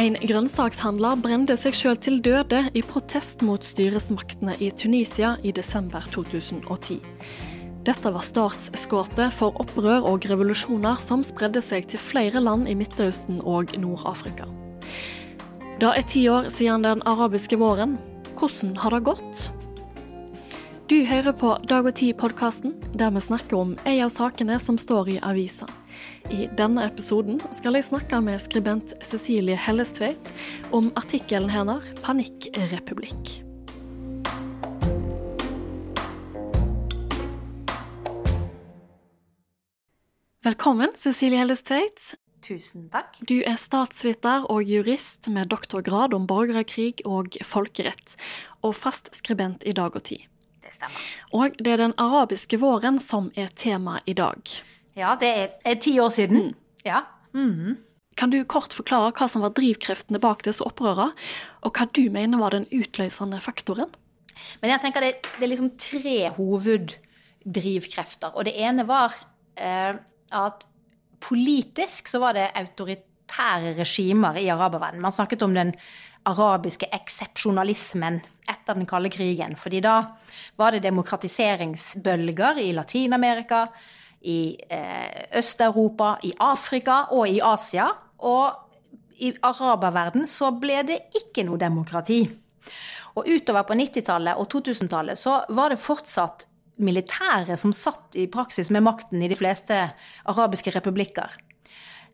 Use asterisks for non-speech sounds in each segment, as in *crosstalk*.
En grønnsakshandler brente seg sjøl til døde i protest mot styresmaktene i Tunisia i desember 2010. Dette var startskuddet for opprør og revolusjoner som spredde seg til flere land i Midtøsten og Nord-Afrika. Det er ti år siden den arabiske våren. Hvordan har det gått? Du hører på Dag og Tid-podkasten, der vi snakker om en av sakene som står i avisa. I denne episoden skal jeg snakke med skribent Cecilie Hellestveit om artikkelen hennes 'Panikkrepublikk'. Velkommen, Cecilie Hellestveit. Tusen takk. Du er statsviter og jurist med doktorgrad om borgerkrig og folkerett, og fast skribent i Dag og Tid. Det stemmer. Og det er den arabiske våren som er tema i dag. Ja, det er, ti år siden. Ja. Mhm. Kan du kort forklare hva som var drivkreftene bak disse opprørene, og hva du mener var den utløsende faktoren? Men jeg tenker det, det er liksom tre hoveddrivkrefter. Og det ene var eh, at politisk så var det autoritære regimer i araberverdenen. Man snakket om den arabiske eksepsjonalismen etter den kalde krigen. fordi da var det demokratiseringsbølger i Latin-Amerika, i eh, Øst-Europa, i Afrika og i Asia. Og i araberverden så ble det ikke noe demokrati. Og utover på 90-tallet og 2000-tallet så var det fortsatt militære som satt i praksis med makten i de fleste arabiske republikker.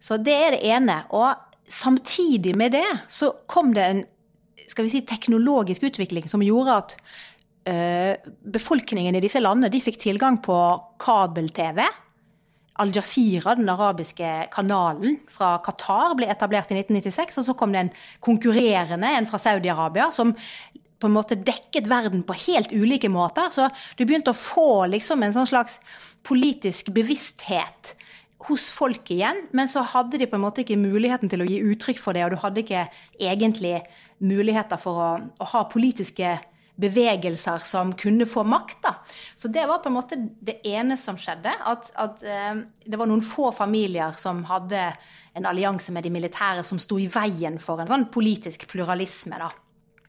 Så det er det ene. Og samtidig med det så kom det en skal vi si, teknologisk utvikling som gjorde at befolkningen i disse landene de fikk tilgang på kabel-TV. Al Jazeera, den arabiske kanalen fra Qatar, ble etablert i 1996. Og så kom det en konkurrerende, en fra Saudi-Arabia, som på en måte dekket verden på helt ulike måter. Så du begynte å få liksom en sånn slags politisk bevissthet hos folk igjen, men så hadde de på en måte ikke muligheten til å gi uttrykk for det, og du hadde ikke egentlig muligheter for å, å ha politiske bevegelser som kunne få makt. Da. Så det var på en måte det ene som skjedde. At, at eh, det var noen få familier som hadde en allianse med de militære som sto i veien for en sånn politisk pluralisme. Da.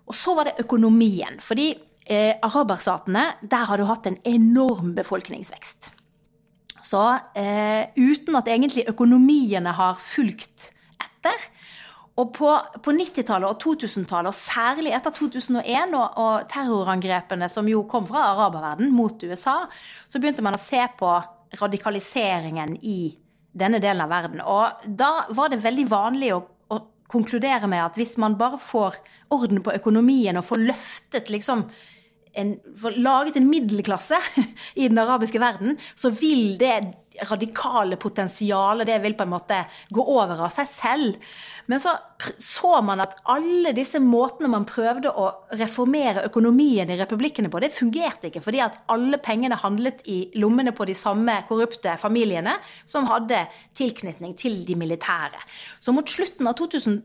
Og så var det økonomien. Fordi eh, araberstatene, der har du hatt en enorm befolkningsvekst. Så eh, uten at egentlig økonomiene har fulgt etter. Og på, på 90-tallet og 2000-tallet, og særlig etter 2001 og, og, terrorangrepene som jo kom fra araberverden mot USA, så begynte man å se på radikaliseringen i denne delen av verden. Og da var det veldig vanlig å, å konkludere med at hvis man bare får orden på økonomien og får løftet liksom en, laget en middelklasse *laughs* i den arabiske verden, så vil det radikale potensialet det vil på en måte gå over av seg selv. Men så så man at alle disse måtene man prøvde å reformere økonomien i republikkene på, det fungerte ikke, fordi at alle pengene handlet i lommene på de samme korrupte familiene som hadde tilknytning til de militære. Så mot slutten av 2000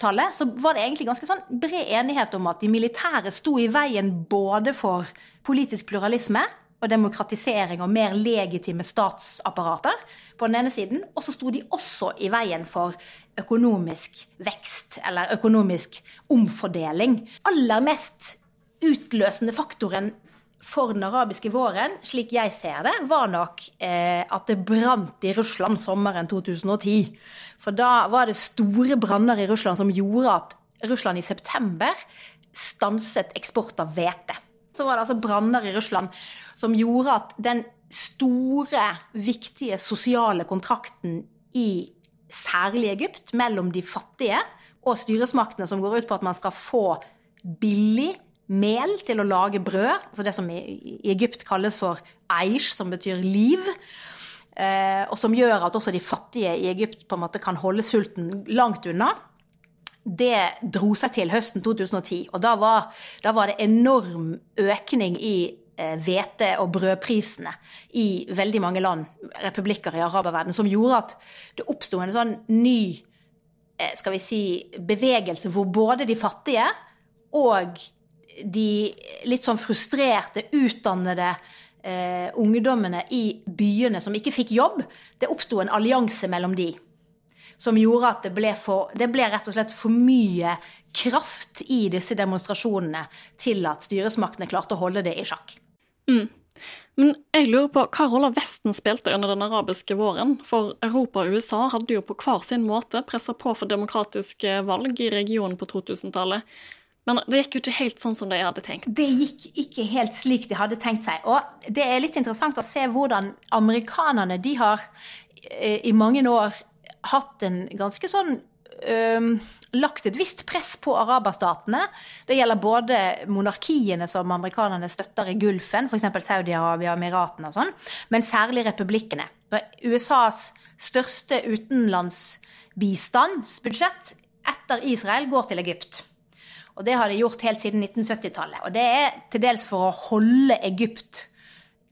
tallet så var det egentlig ganske sånn bred enighet om at de militære sto i veien både for politisk pluralisme og demokratisering og mer legitime statsapparater på den ene siden, og så sto de også i veien for økonomisk vekst eller økonomisk omfordeling. Aller mest utløsende faktoren for den arabiske våren, slik jeg ser det, var nok eh, at det brant i Russland sommeren 2010. For da var det store branner i Russland som gjorde at Russland i september stanset eksport av hvete. Så var det altså branner i Russland som gjorde at den store, viktige sosiale kontrakten i særlig Egypt, mellom de fattige og styresmaktene, som går ut på at man skal få billig mel til å lage brød, altså det som i Egypt kalles for eish, som betyr liv. Eh, og som gjør at også de fattige i Egypt på en måte kan holde sulten langt unna. Det dro seg til høsten 2010, og da var, da var det enorm økning i eh, hvete- og brødprisene i veldig mange land, republikker i araberverdenen, som gjorde at det oppsto en sånn ny eh, skal vi si, bevegelse hvor både de fattige og de litt sånn frustrerte, utdannede eh, ungdommene i byene som ikke fikk jobb, det oppsto en allianse mellom de. Som gjorde at det ble, for, det ble rett og slett for mye kraft i disse demonstrasjonene til at styresmaktene klarte å holde det i sjakk. Mm. Men jeg lurer på hva rolle Vesten spilte under den arabiske våren? For Europa og USA hadde jo på hver sin måte pressa på for demokratiske valg i regionen på 2000-tallet. Men det gikk jo ikke helt sånn som de hadde tenkt. Det gikk ikke helt slik de hadde tenkt seg. Og det er litt interessant å se hvordan amerikanerne de har eh, i mange år hatt en ganske sånn Um, lagt et visst press på araberstatene. Det gjelder både monarkiene som amerikanerne støtter i Gulfen, f.eks. Saudi-Arabia Emiratene og sånn, men særlig republikkene. USAs største utenlandsbistandsbudsjett etter Israel går til Egypt. Og det har de gjort helt siden 1970-tallet. Og det er til dels for å holde Egypt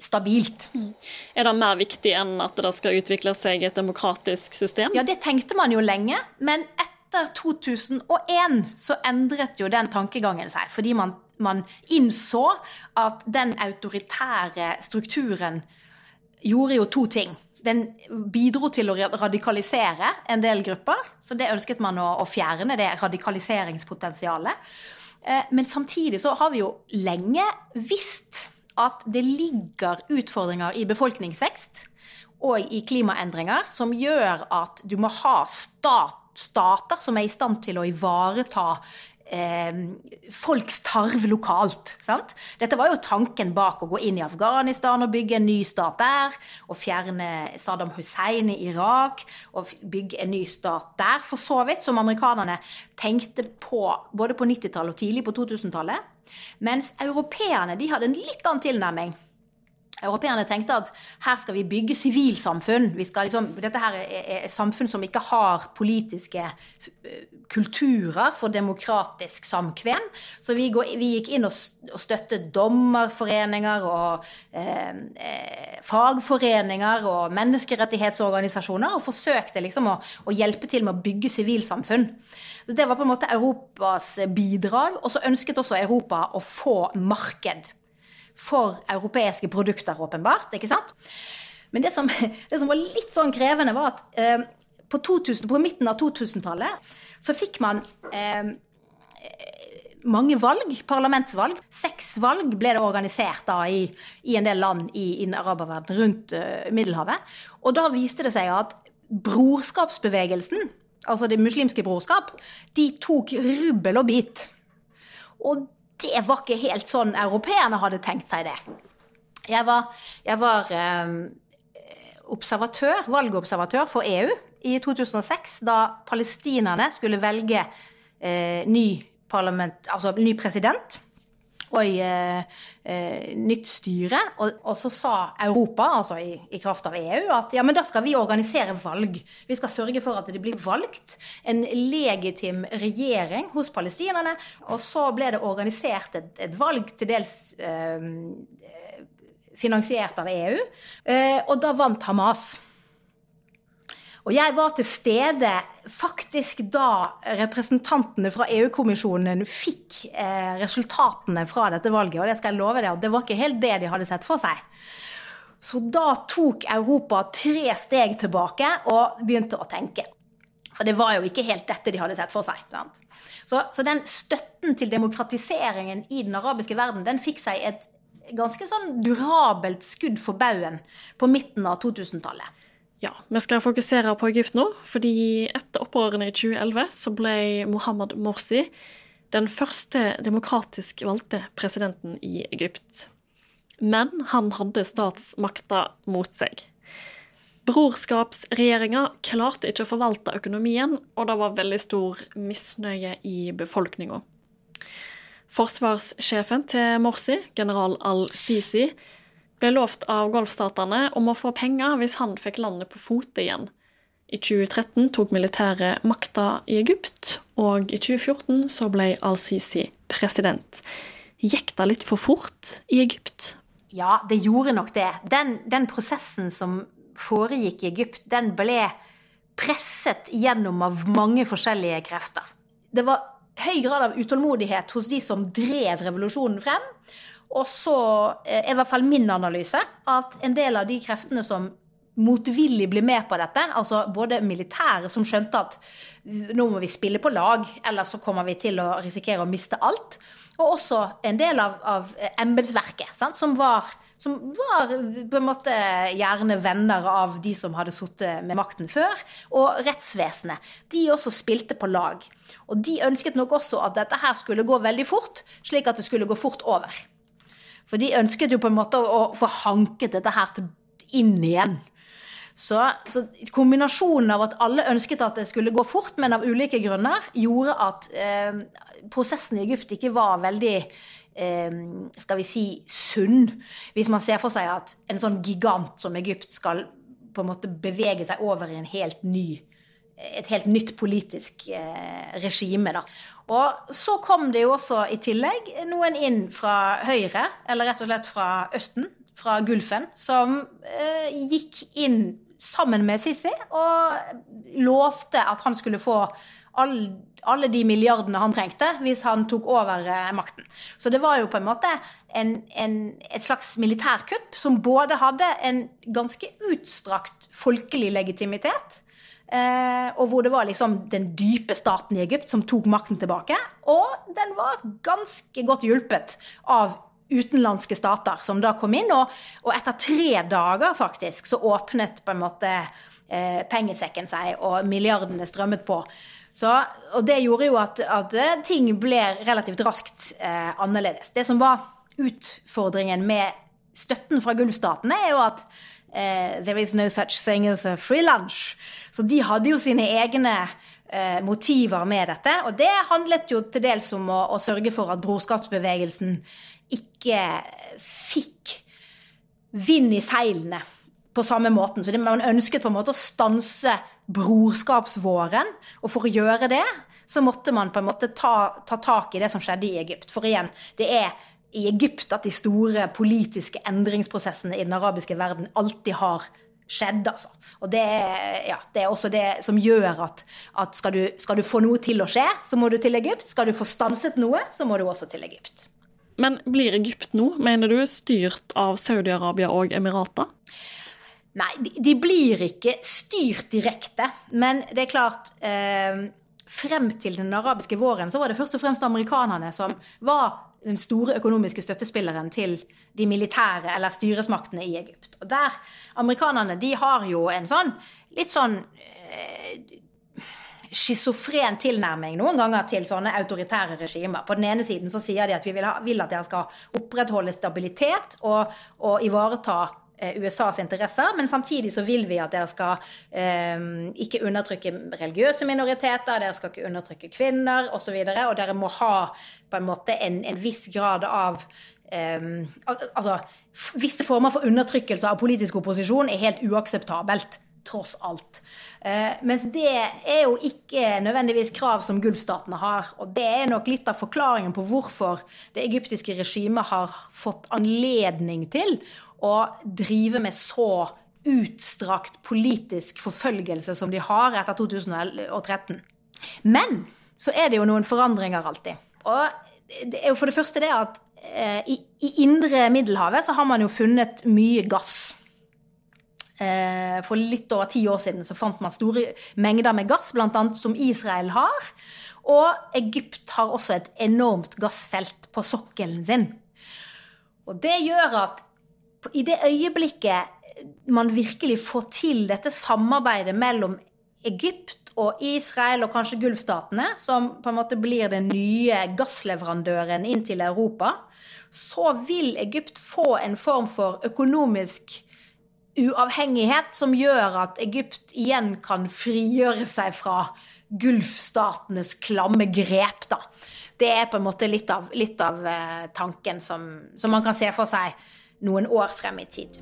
stabilt. Mm. Er det mer viktig enn at det skal utvikle seg et demokratisk system? Ja, det tenkte man jo lenge. Men etter etter 2001 så endret jo den tankegangen seg, fordi man, man innså at den autoritære strukturen gjorde jo to ting. Den bidro til å radikalisere en del grupper, så det ønsket man å, å fjerne, det radikaliseringspotensialet. Eh, men samtidig så har vi jo lenge visst at det ligger utfordringer i befolkningsvekst og i klimaendringer som gjør at du må ha stat stater som er i stand til å ivareta eh, folks tarv lokalt. Sant? Dette var jo tanken bak å gå inn i Afghanistan og bygge en ny stat der. Og fjerne Saddam Hussein i Irak og bygge en ny stat der, for så vidt. Som amerikanerne tenkte på både på 90-tallet og tidlig på 2000-tallet. Mens europeerne de hadde en litt annen tilnærming. Europeerne tenkte at her skal vi bygge sivilsamfunn. Liksom, dette her er, er samfunn som ikke har politiske eh, kulturer for demokratisk samkvem. Så vi, går, vi gikk inn og støttet dommerforeninger og eh, eh, fagforeninger og menneskerettighetsorganisasjoner, og forsøkte liksom å, å hjelpe til med å bygge sivilsamfunn. Det var på en måte Europas bidrag. Og så ønsket også Europa å få marked for europeiske produkter, åpenbart. ikke sant? Men det som, *laughs* det som var litt sånn krevende, var at eh, på, 2000, på, midten av 2000-tallet så fikk man eh, mange valg, parlamentsvalg. Seks valg ble det organisert da i, i en del land i, i den araberverdenen rundt uh, Middelhavet. Og da viste det seg at brorskapsbevegelsen, altså det muslimske brorskap, de tok rubbel og bit. Og det var ikke helt sånn europeerne hadde tenkt seg det. Jeg var, jeg var eh, observatør, valgobservatør for EU i 2006, da palestinerne skulle velge eh, ny, altså, ny president og eh, nytt styre. Og, og, så sa Europa, altså i, i, kraft av EU, at ja, men da skal vi organisere valg. Vi skal sørge for at det blir valgt en legitim regjering hos palestinerne. Og så ble det organisert et, et valg, til dels eh, finansiert av EU, eh, og da vant Hamas. Og jeg var til stede faktisk da representantene fra EU-kommisjonen fikk eh, resultatene fra dette valget, og det skal jeg love deg, det var ikke helt det de hadde sett for seg. Så da tok Europa tre steg tilbake og begynte å tenke. For det var jo ikke helt dette de hadde sett for seg. Så, så, den støtten til demokratiseringen i den arabiske verden, den fikk seg et ganske sånn durabelt skudd for baugen på midten av 2000-tallet. Ja, vi skal fokusere på Egypt nå, fordi etter opprørene i 2011 så ble Mohammed Morsi den første demokratisk valgte presidenten i Egypt. Men han hadde statsmakta mot seg. Brorskapsregjeringa klarte ikke å forvalte økonomien, og det var veldig stor misnøye i befolkninga. Forsvarssjefen til Morsi, general al-Sisi, ble lovt av golfstatene om å få penger hvis han fikk landet på fote igjen. I 2013 tok militæret makta i Egypt, og i 2014 så ble al-Sisi president. Gikk det litt for fort i Egypt? Ja, det gjorde nok det. Den, den prosessen som foregikk i Egypt, den ble presset gjennom av mange forskjellige krefter. Det var høy grad av utålmodighet hos de som drev revolusjonen frem. Og så er i hvert fall min analyse at en del av de kreftene som motvillig blir med på dette. Altså både militære som skjønte at nå må vi spille på lag, ellers så kommer vi til å risikere å miste alt. Og også en del av, av embetsverket, som var som var på en måte gjerne venner av de som hadde sittet med makten før, og rettsvesenet. De også spilte på lag. Og de ønsket nok også at dette her skulle gå veldig fort, slik at det skulle gå fort over. For de ønsket jo på en måte å få hanket dette her inn igjen. Så, så, kombinasjonen av at alle ønsket at det skulle gå fort, men av ulike grunner, gjorde at eh, prosessen i Egypt ikke var veldig eh, skal vi si sunn. Hvis man ser for seg at en sånn gigant som Egypt skal på en måte bevege seg over i en helt ny et helt nytt politisk eh, regime. Da. Og så kom det jo også i tillegg noen inn fra høyre, eller rett og slett fra Østen, fra Gulfen, som eh, gikk inn sammen med Sissi og lovte at han skulle få all, alle de milliardene han trengte hvis han tok over eh, makten. Så det var jo på en måte en, en, et slags militærkupp som både hadde en ganske utstrakt folkelig legitimitet, og hvor det var liksom den dype staten i Egypt som tok makten tilbake, og den var ganske godt hjulpet av utenlandske stater som da kom inn. Og, og etter tre dager faktisk så åpnet på en måte eh, pengesekken seg, og milliardene strømmet på. Så, og det gjorde jo at, at ting ble relativt raskt eh, annerledes. Det som var utfordringen med støtten fra gulvstatene, er jo at eh, there is no such thing as a free lunch. Så de hadde jo sine egne eh, motiver med dette. Og det handlet jo til dels om å, å sørge for at brorskapsbevegelsen ikke fikk vind i seilene på samme måten. Så man ønsket på en måte å stanse brorskapsvåren. Og for å gjøre det, så måtte man på en måte ta, ta tak i det som skjedde i Egypt. For igjen, det er i Egypt at de store politiske endringsprosessene i den arabiske verden alltid har skjedd, altså. Og det, ja, det, er også det som gjør at, at skal, du, skal, du, få noe til å skje, så må du til Egypt. Skal du få stanset noe, så må du også til Egypt. Men blir Egypt nå, mener du, styrt av Saudi-Arabia og Emirater? Nei, de, de, blir ikke styrt direkte. Men det er klart eh, Frem til den arabiske våren så var det først og fremst amerikanerne som var den store økonomiske støttespilleren til de militære eller styresmaktene i Egypt. Og der, Amerikanerne de har jo en sånn litt sånn eh, schizofren tilnærming noen ganger til sånne autoritære regimer. På den ene siden så sier de at vi vil, ha, vil at dere skal opprettholde stabilitet og, og ivareta USAs interesser, men samtidig så vil vi at dere skal eh, ikke undertrykke religiøse minoriteter, dere skal ikke undertrykke kvinner osv., og, så videre, og dere må ha på en måte en, en viss grad av eh, altså, Visse former for undertrykkelse av politisk opposisjon er helt uakseptabelt tross alt. Eh, mens det er jo ikke nødvendigvis krav som Gulfstatene har. Og det er nok litt av forklaringen på hvorfor det egyptiske regimet har fått anledning til å drive med så utstrakt politisk forfølgelse som de har etter 2013. Men så er det jo noen forandringer alltid. Og det er jo for det første det at eh, i, i indre Middelhavet så har man jo funnet mye gass. Eh, for litt over ti år siden så fant man store mengder med gass, bl.a. som Israel har. Og Egypt har også et enormt gassfelt på sokkelen sin. Og det gjør at i det øyeblikket man virkelig får til dette samarbeidet mellom Egypt og Israel og kanskje Gulfstatene, som på en måte blir den nye gassleverandøren inn til Europa, så vil Egypt få en form for økonomisk uavhengighet som gjør at Egypt igjen kan frigjøre seg fra Gulfstatenes klamme grep. Da. Det er på en måte litt av, litt av eh, tanken som, som, man kan se for seg noen år frem i tid.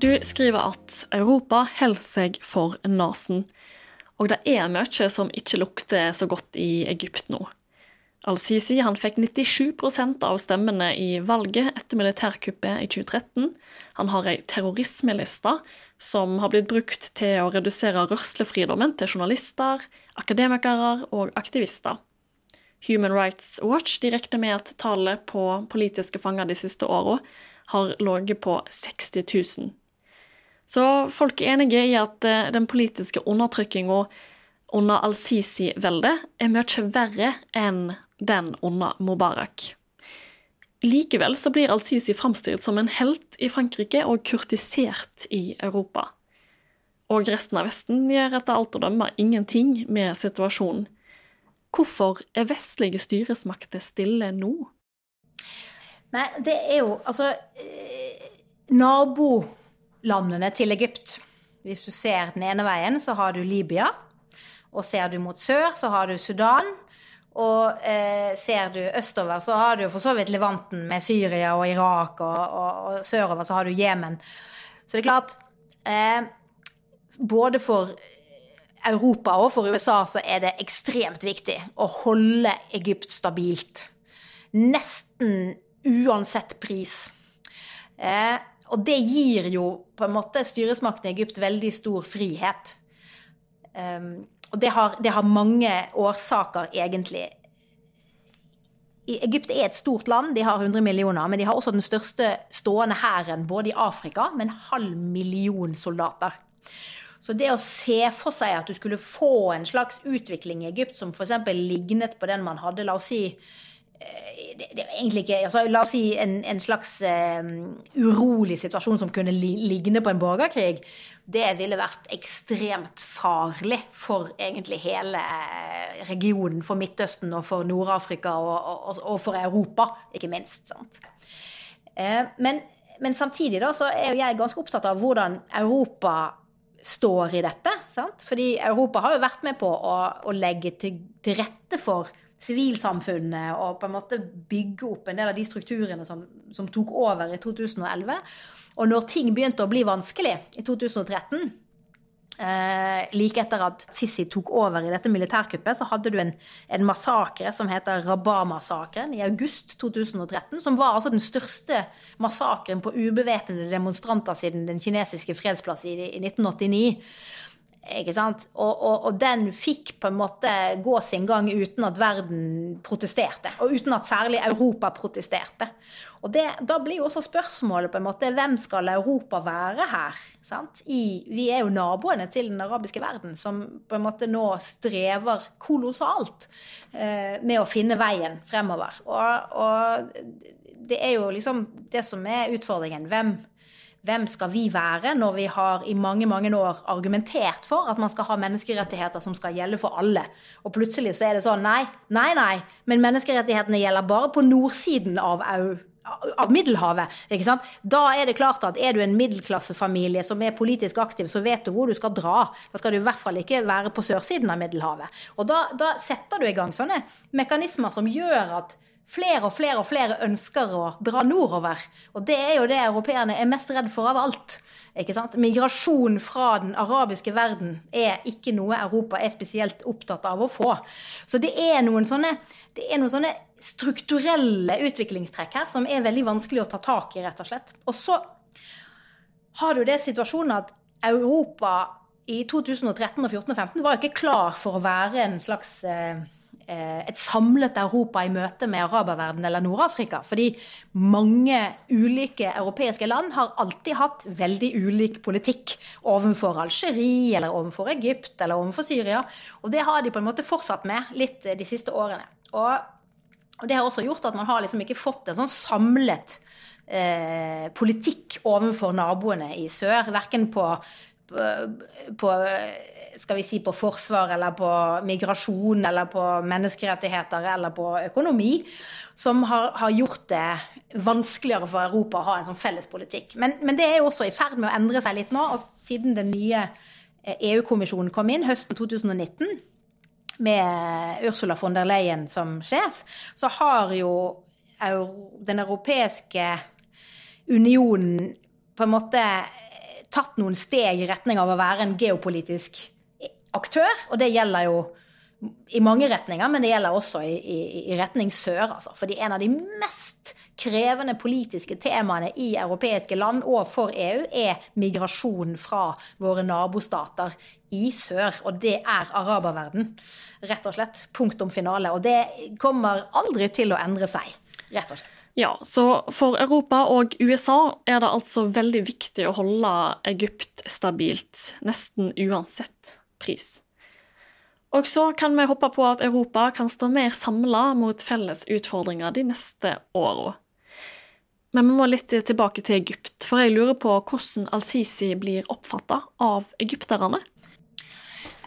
Du skriver at Europa holder seg for nesen. Og det er mye som ikke lukter så godt i Egypt nå. Al-Sisi han fikk 97% av stemmene i valget etter militærkuppet i 2013. Han har ei terrorismeliste som har blitt brukt til å redusere rørslefridommen til journalister, akademikere og aktivister. Human Rights Watch de regner med at tallet på politiske fanger de siste åra har ligget på 60 000. Så folk er enige i at eh, den politiske undertrykkinga under al-Sisi-veldet er mye verre enn den under Mubarak. Likevel så blir al-Sisi framstilt som en helt i Frankrike og kurtisert i Europa. Og resten av Vesten gjør etter alt å dømme ingenting med situasjonen. Hvorfor er vestlige styresmakter stille nå? Nei, det er jo altså eh, Nabolandene til Egypt. Hvis du ser den ene veien, så har du Libya. Og ser du mot sør, så har du Sudan. Og eh, ser du østover, så har du for så vidt Levanten med Syria og Irak, og, og, og sørover så har du Jemen. Så det er klart eh, Både for Europa og for USA så er det ekstremt viktig å holde Egypt stabilt. Nesten uansett pris. Eh, og det gir jo på en måte styresmakten i Egypt veldig stor frihet. Um, og det har, det har, mange årsaker, egentlig. Egypt er et stort land, de har 100 millioner, men de har også den største stående hæren både i Afrika, med en halv million soldater. Så det å se for seg at du skulle få en slags utvikling i Egypt som f.eks. lignet på den man hadde, la oss si Eh, det, det, egentlig ikke altså, La oss si en, en slags um, urolig situasjon som kunne li, ligne på en borgerkrig. Det ville vært ekstremt farlig for egentlig hele eh, regionen, for Midtøsten og for Nord-Afrika og, og, og, for Europa, ikke minst. Uh, men, men, samtidig da, så er jeg ganske opptatt av hvordan Europa står i dette. Sant? Fordi Europa har jo vært med på å, å legge til, til rette for sivilsamfunnet og på en måte bygge opp en del av de strukturene som, som tok over i 2011. Og når ting begynte å bli vanskelig i 2013, eh, like etter at Sissi tok over i dette militærkuppet, så hadde du en, en massakre som heter Rabat-massakren i august 2013. Som var altså den største massakren på ubevæpnede demonstranter siden den kinesiske fredsplass i, i 1989. Ikke sant? Og, og, og, den fikk på en måte gå sin gang uten at verden protesterte. Og uten at særlig Europa protesterte. Og det, Da blir jo også spørsmålet på en måte hvem skal Europa være her? I, vi er jo naboene til den arabiske verden, som på en måte nå strever kolossalt eh, med å finne veien fremover. Og, og det er jo liksom det som er utfordringen. Hvem, hvem skal vi være når vi har i mange mange år argumentert for at man skal ha menneskerettigheter som skal gjelde for alle, og plutselig så er det sånn nei, nei, nei, men menneskerettighetene gjelder bare på nordsiden av av Middelhavet. ikke sant? Da er det klart at er du en middelklassefamilie som er politisk aktiv, så vet du hvor du skal dra. Da skal du i hvert fall ikke være på sørsiden av Middelhavet. Og da, da setter du i gang sånne mekanismer som gjør at flere og flere og flere ønsker å dra nordover. Og det er jo det europeerne er mest redd for av alt. Ikke sant? Migrasjon fra den arabiske verden er ikke noe Europa er spesielt opptatt av å få. Så det er noen sånne, er noen sånne strukturelle utviklingstrekk her som er veldig vanskelig å ta tak i, rett og slett. Og så har du det situasjonen at Europa i 2013 og 2014 og 2015 var ikke klar for å være en slags eh, et samlet Europa i møte med araberverden eller Nord-Afrika. Fordi mange ulike europeiske land har alltid hatt veldig ulik politikk overfor Algerie eller overfor Egypt eller overfor Syria. Og det har de på en måte fortsatt med litt de siste årene. Og det har også gjort at man har liksom ikke fått en sånn samlet eh, politikk overfor naboene i sør. Verken på på, skal vi si, på forsvar eller på migrasjon eller på menneskerettigheter eller på økonomi, som har, har gjort det vanskeligere for Europa å ha en sånn felles politikk. Men, men, det er jo også i ferd med å endre seg litt nå. og Siden den nye EU-kommisjonen eh, e kom inn høsten 2019, med Ursula von der Leyen som sjef, så har jo den europeiske unionen på en måte tatt noen steg i retning av å være en geopolitisk aktør. Og det gjelder jo i mange retninger, men det gjelder også i, i, i retning sør. Altså. Fordi en av de mest krevende politiske temaene i europeiske land og for EU, er migrasjon fra våre nabostater i sør. Og det er araberverden. Rett og slett. Punktum finale. Og det kommer aldri til å endre seg. Rett og slett. Ja, så for Europa og USA er det altså veldig viktig å holde Egypt stabilt, nesten uansett pris. Og så kan vi håpe på at Europa kan stå mer samla mot felles utfordringer de neste åra. Men vi må litt tilbake til Egypt, for jeg lurer på hvordan Al-Sisi blir oppfatta av egypterne?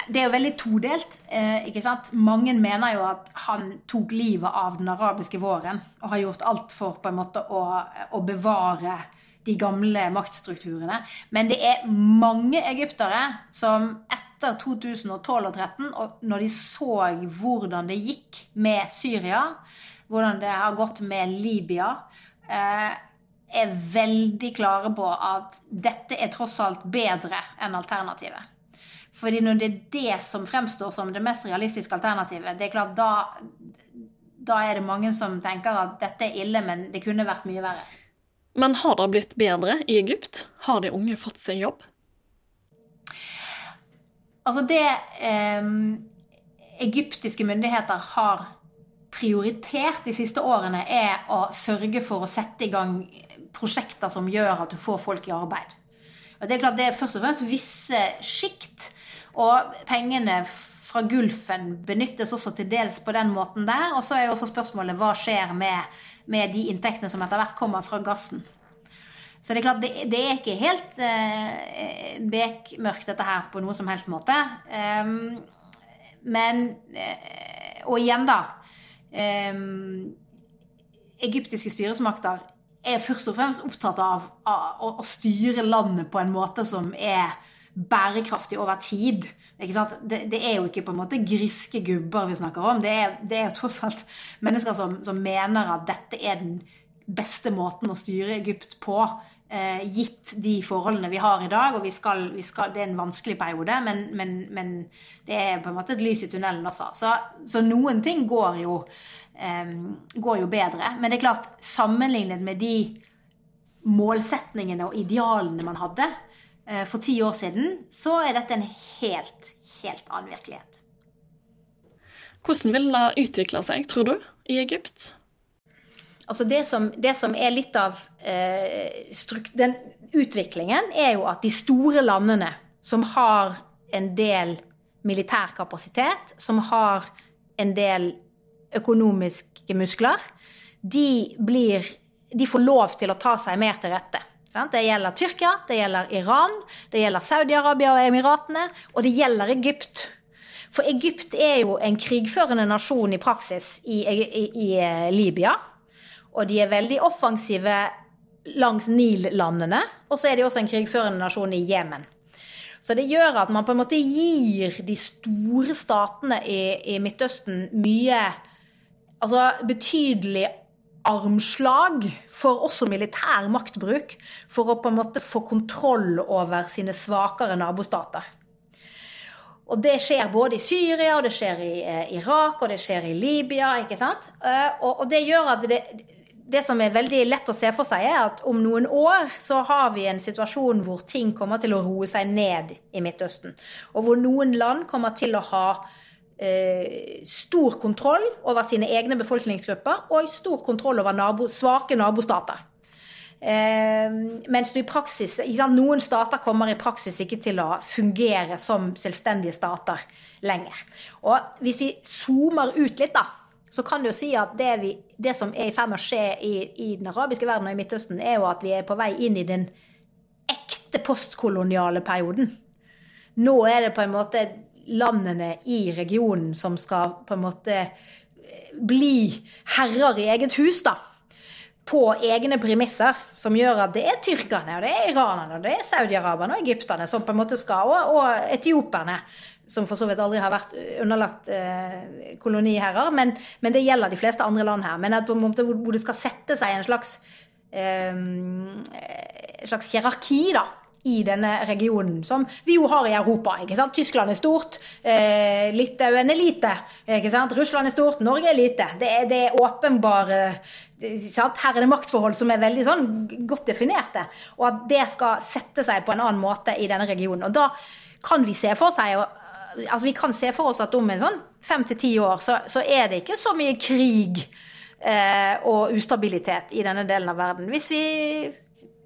Det er jo veldig todelt. Eh, ikke sant? Mange mener jo at han tok livet av den arabiske våren og har gjort alt for på en måte å, å bevare de gamle maktstrukturene. Men det er mange egyptere som etter 2012 og 2013, og når de så hvordan det gikk med Syria, hvordan det har gått med Libya, eh, er veldig klare på at dette er tross alt bedre enn alternativet. Fordi når det er det som fremstår som det mest realistiske alternativet, det er klart da, da er det mange som tenker at dette er ille, men det kunne vært mye verre. Men har det blitt bedre i Egypt? Har de unge fått seg jobb? Altså det eh, egyptiske myndigheter har prioritert de siste årene, er å sørge for å sette i gang prosjekter som gjør at du får folk i arbeid. Og Det er klart det er først og fremst visse sjikt og pengene fra Gulfen benyttes også til dels på den måten der. Og så er jo også spørsmålet hva skjer med, med de inntektene som etter hvert kommer fra gassen. Så det er klart, det, det er ikke helt eh, bekmørkt dette her på noe som helst måte. Um, men eh, Og igjen, da. Um, egyptiske styresmakter er først og fremst opptatt av, av å, å styre landet på en måte som er bærekraftig over tid. Det, det, er jo ikke på en måte griske gubber vi snakker om. Det er, det er jo tross alt mennesker som, som, mener at dette er den beste måten å styre Egypt på. Eh, gitt de forholdene vi har i dag. og vi skal, vi skal, Det er en vanskelig periode, men, men, men, det er på en måte et lys i tunnelen også. Så, så noen ting går jo, eh, går jo bedre. Men det er klart, sammenlignet med de målsetningene og idealene man hadde, for ti år siden, så er dette en helt, helt annen virkelighet. Hvordan vil det utvikle seg, tror du, i Egypt? Altså det som, det som er litt av eh, den utviklingen, er jo at de store landene som har en del militær kapasitet, som har en del økonomiske muskler, de, blir, de får lov til å ta seg mer til rette. Det gjelder Tyrkia, det gjelder Iran, det gjelder Saudi-Arabia og Emiratene, og det gjelder Egypt. For Egypt er jo en krigførende nasjon i praksis i, i, i eh, Libya. Og de er veldig offensive langs Nil-landene. Og så er de også en krigførende nasjon i Jemen. Så det gjør at man på en måte gir de store statene i, i Midtøsten mye Altså betydelig armslag for også militær maktbruk for å på en måte få kontroll over sine svakere nabostater. Og det skjer både i Syria, og det skjer i eh, Irak, og det skjer i Libya. ikke sant? Eh, og, det gjør at det, det som er veldig lett å se for seg, er at om noen år så har vi en situasjon hvor ting kommer til å roe seg ned i Midtøsten. Og hvor noen land kommer til å ha eh, stor kontroll over sine egne befolkningsgrupper og stor kontroll over nabo, svake nabostater. Eh, mens du i praksis, Noen stater kommer i praksis ikke til å fungere som selvstendige stater lenger. Og Hvis vi zoomer ut litt, da, så kan du jo si at det, vi, det som er i ferd med å skje i, i, den arabiske verden og i Midtøsten, er jo at vi er på vei inn i den ekte postkoloniale perioden. Nå er det på en måte landene i regionen som skal på en måte eh, bli herrer i eget hus, da. På egne premisser, som gjør at det er tyrkerne, og det er iranerne, og det er saudiaraberne og egypterne som på en måte skal, og, og etioperne, som for så vidt aldri har vært underlagt eh, koloniherrer, men, men, det gjelder de fleste andre land her. Men at på en måte hvor, hvor det skal sette seg en slags, eh, en slags hierarki, da i denne regionen, som vi jo har i Europa. ikke sant? Tyskland er stort, eh, Litauen er lite. ikke sant? Russland er stort, Norge er lite. Det er, det er åpenbare her er det maktforhold som er veldig sånn godt definerte, og at det skal sette seg på en annen måte i denne regionen. Og da kan vi se for seg altså vi kan se for oss at om en sånn fem til ti år så, så, er det ikke så mye krig eh, og ustabilitet i denne delen av verden. Hvis vi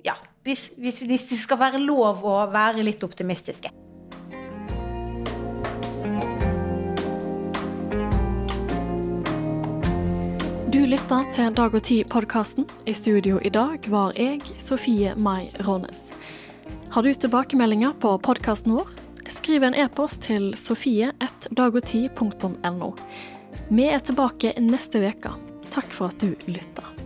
ja, hvis, hvis, hvis det skal være lov å være litt optimistiske. Du lytter til Dag og Tid-podkasten. I studio i dag var jeg, Sofie Mai Rånes. Har du tilbakemeldinger på podkasten vår? Skriv en e-post til sofie1dagogti.no. Vi er tilbake neste uke. Takk for at du lytta.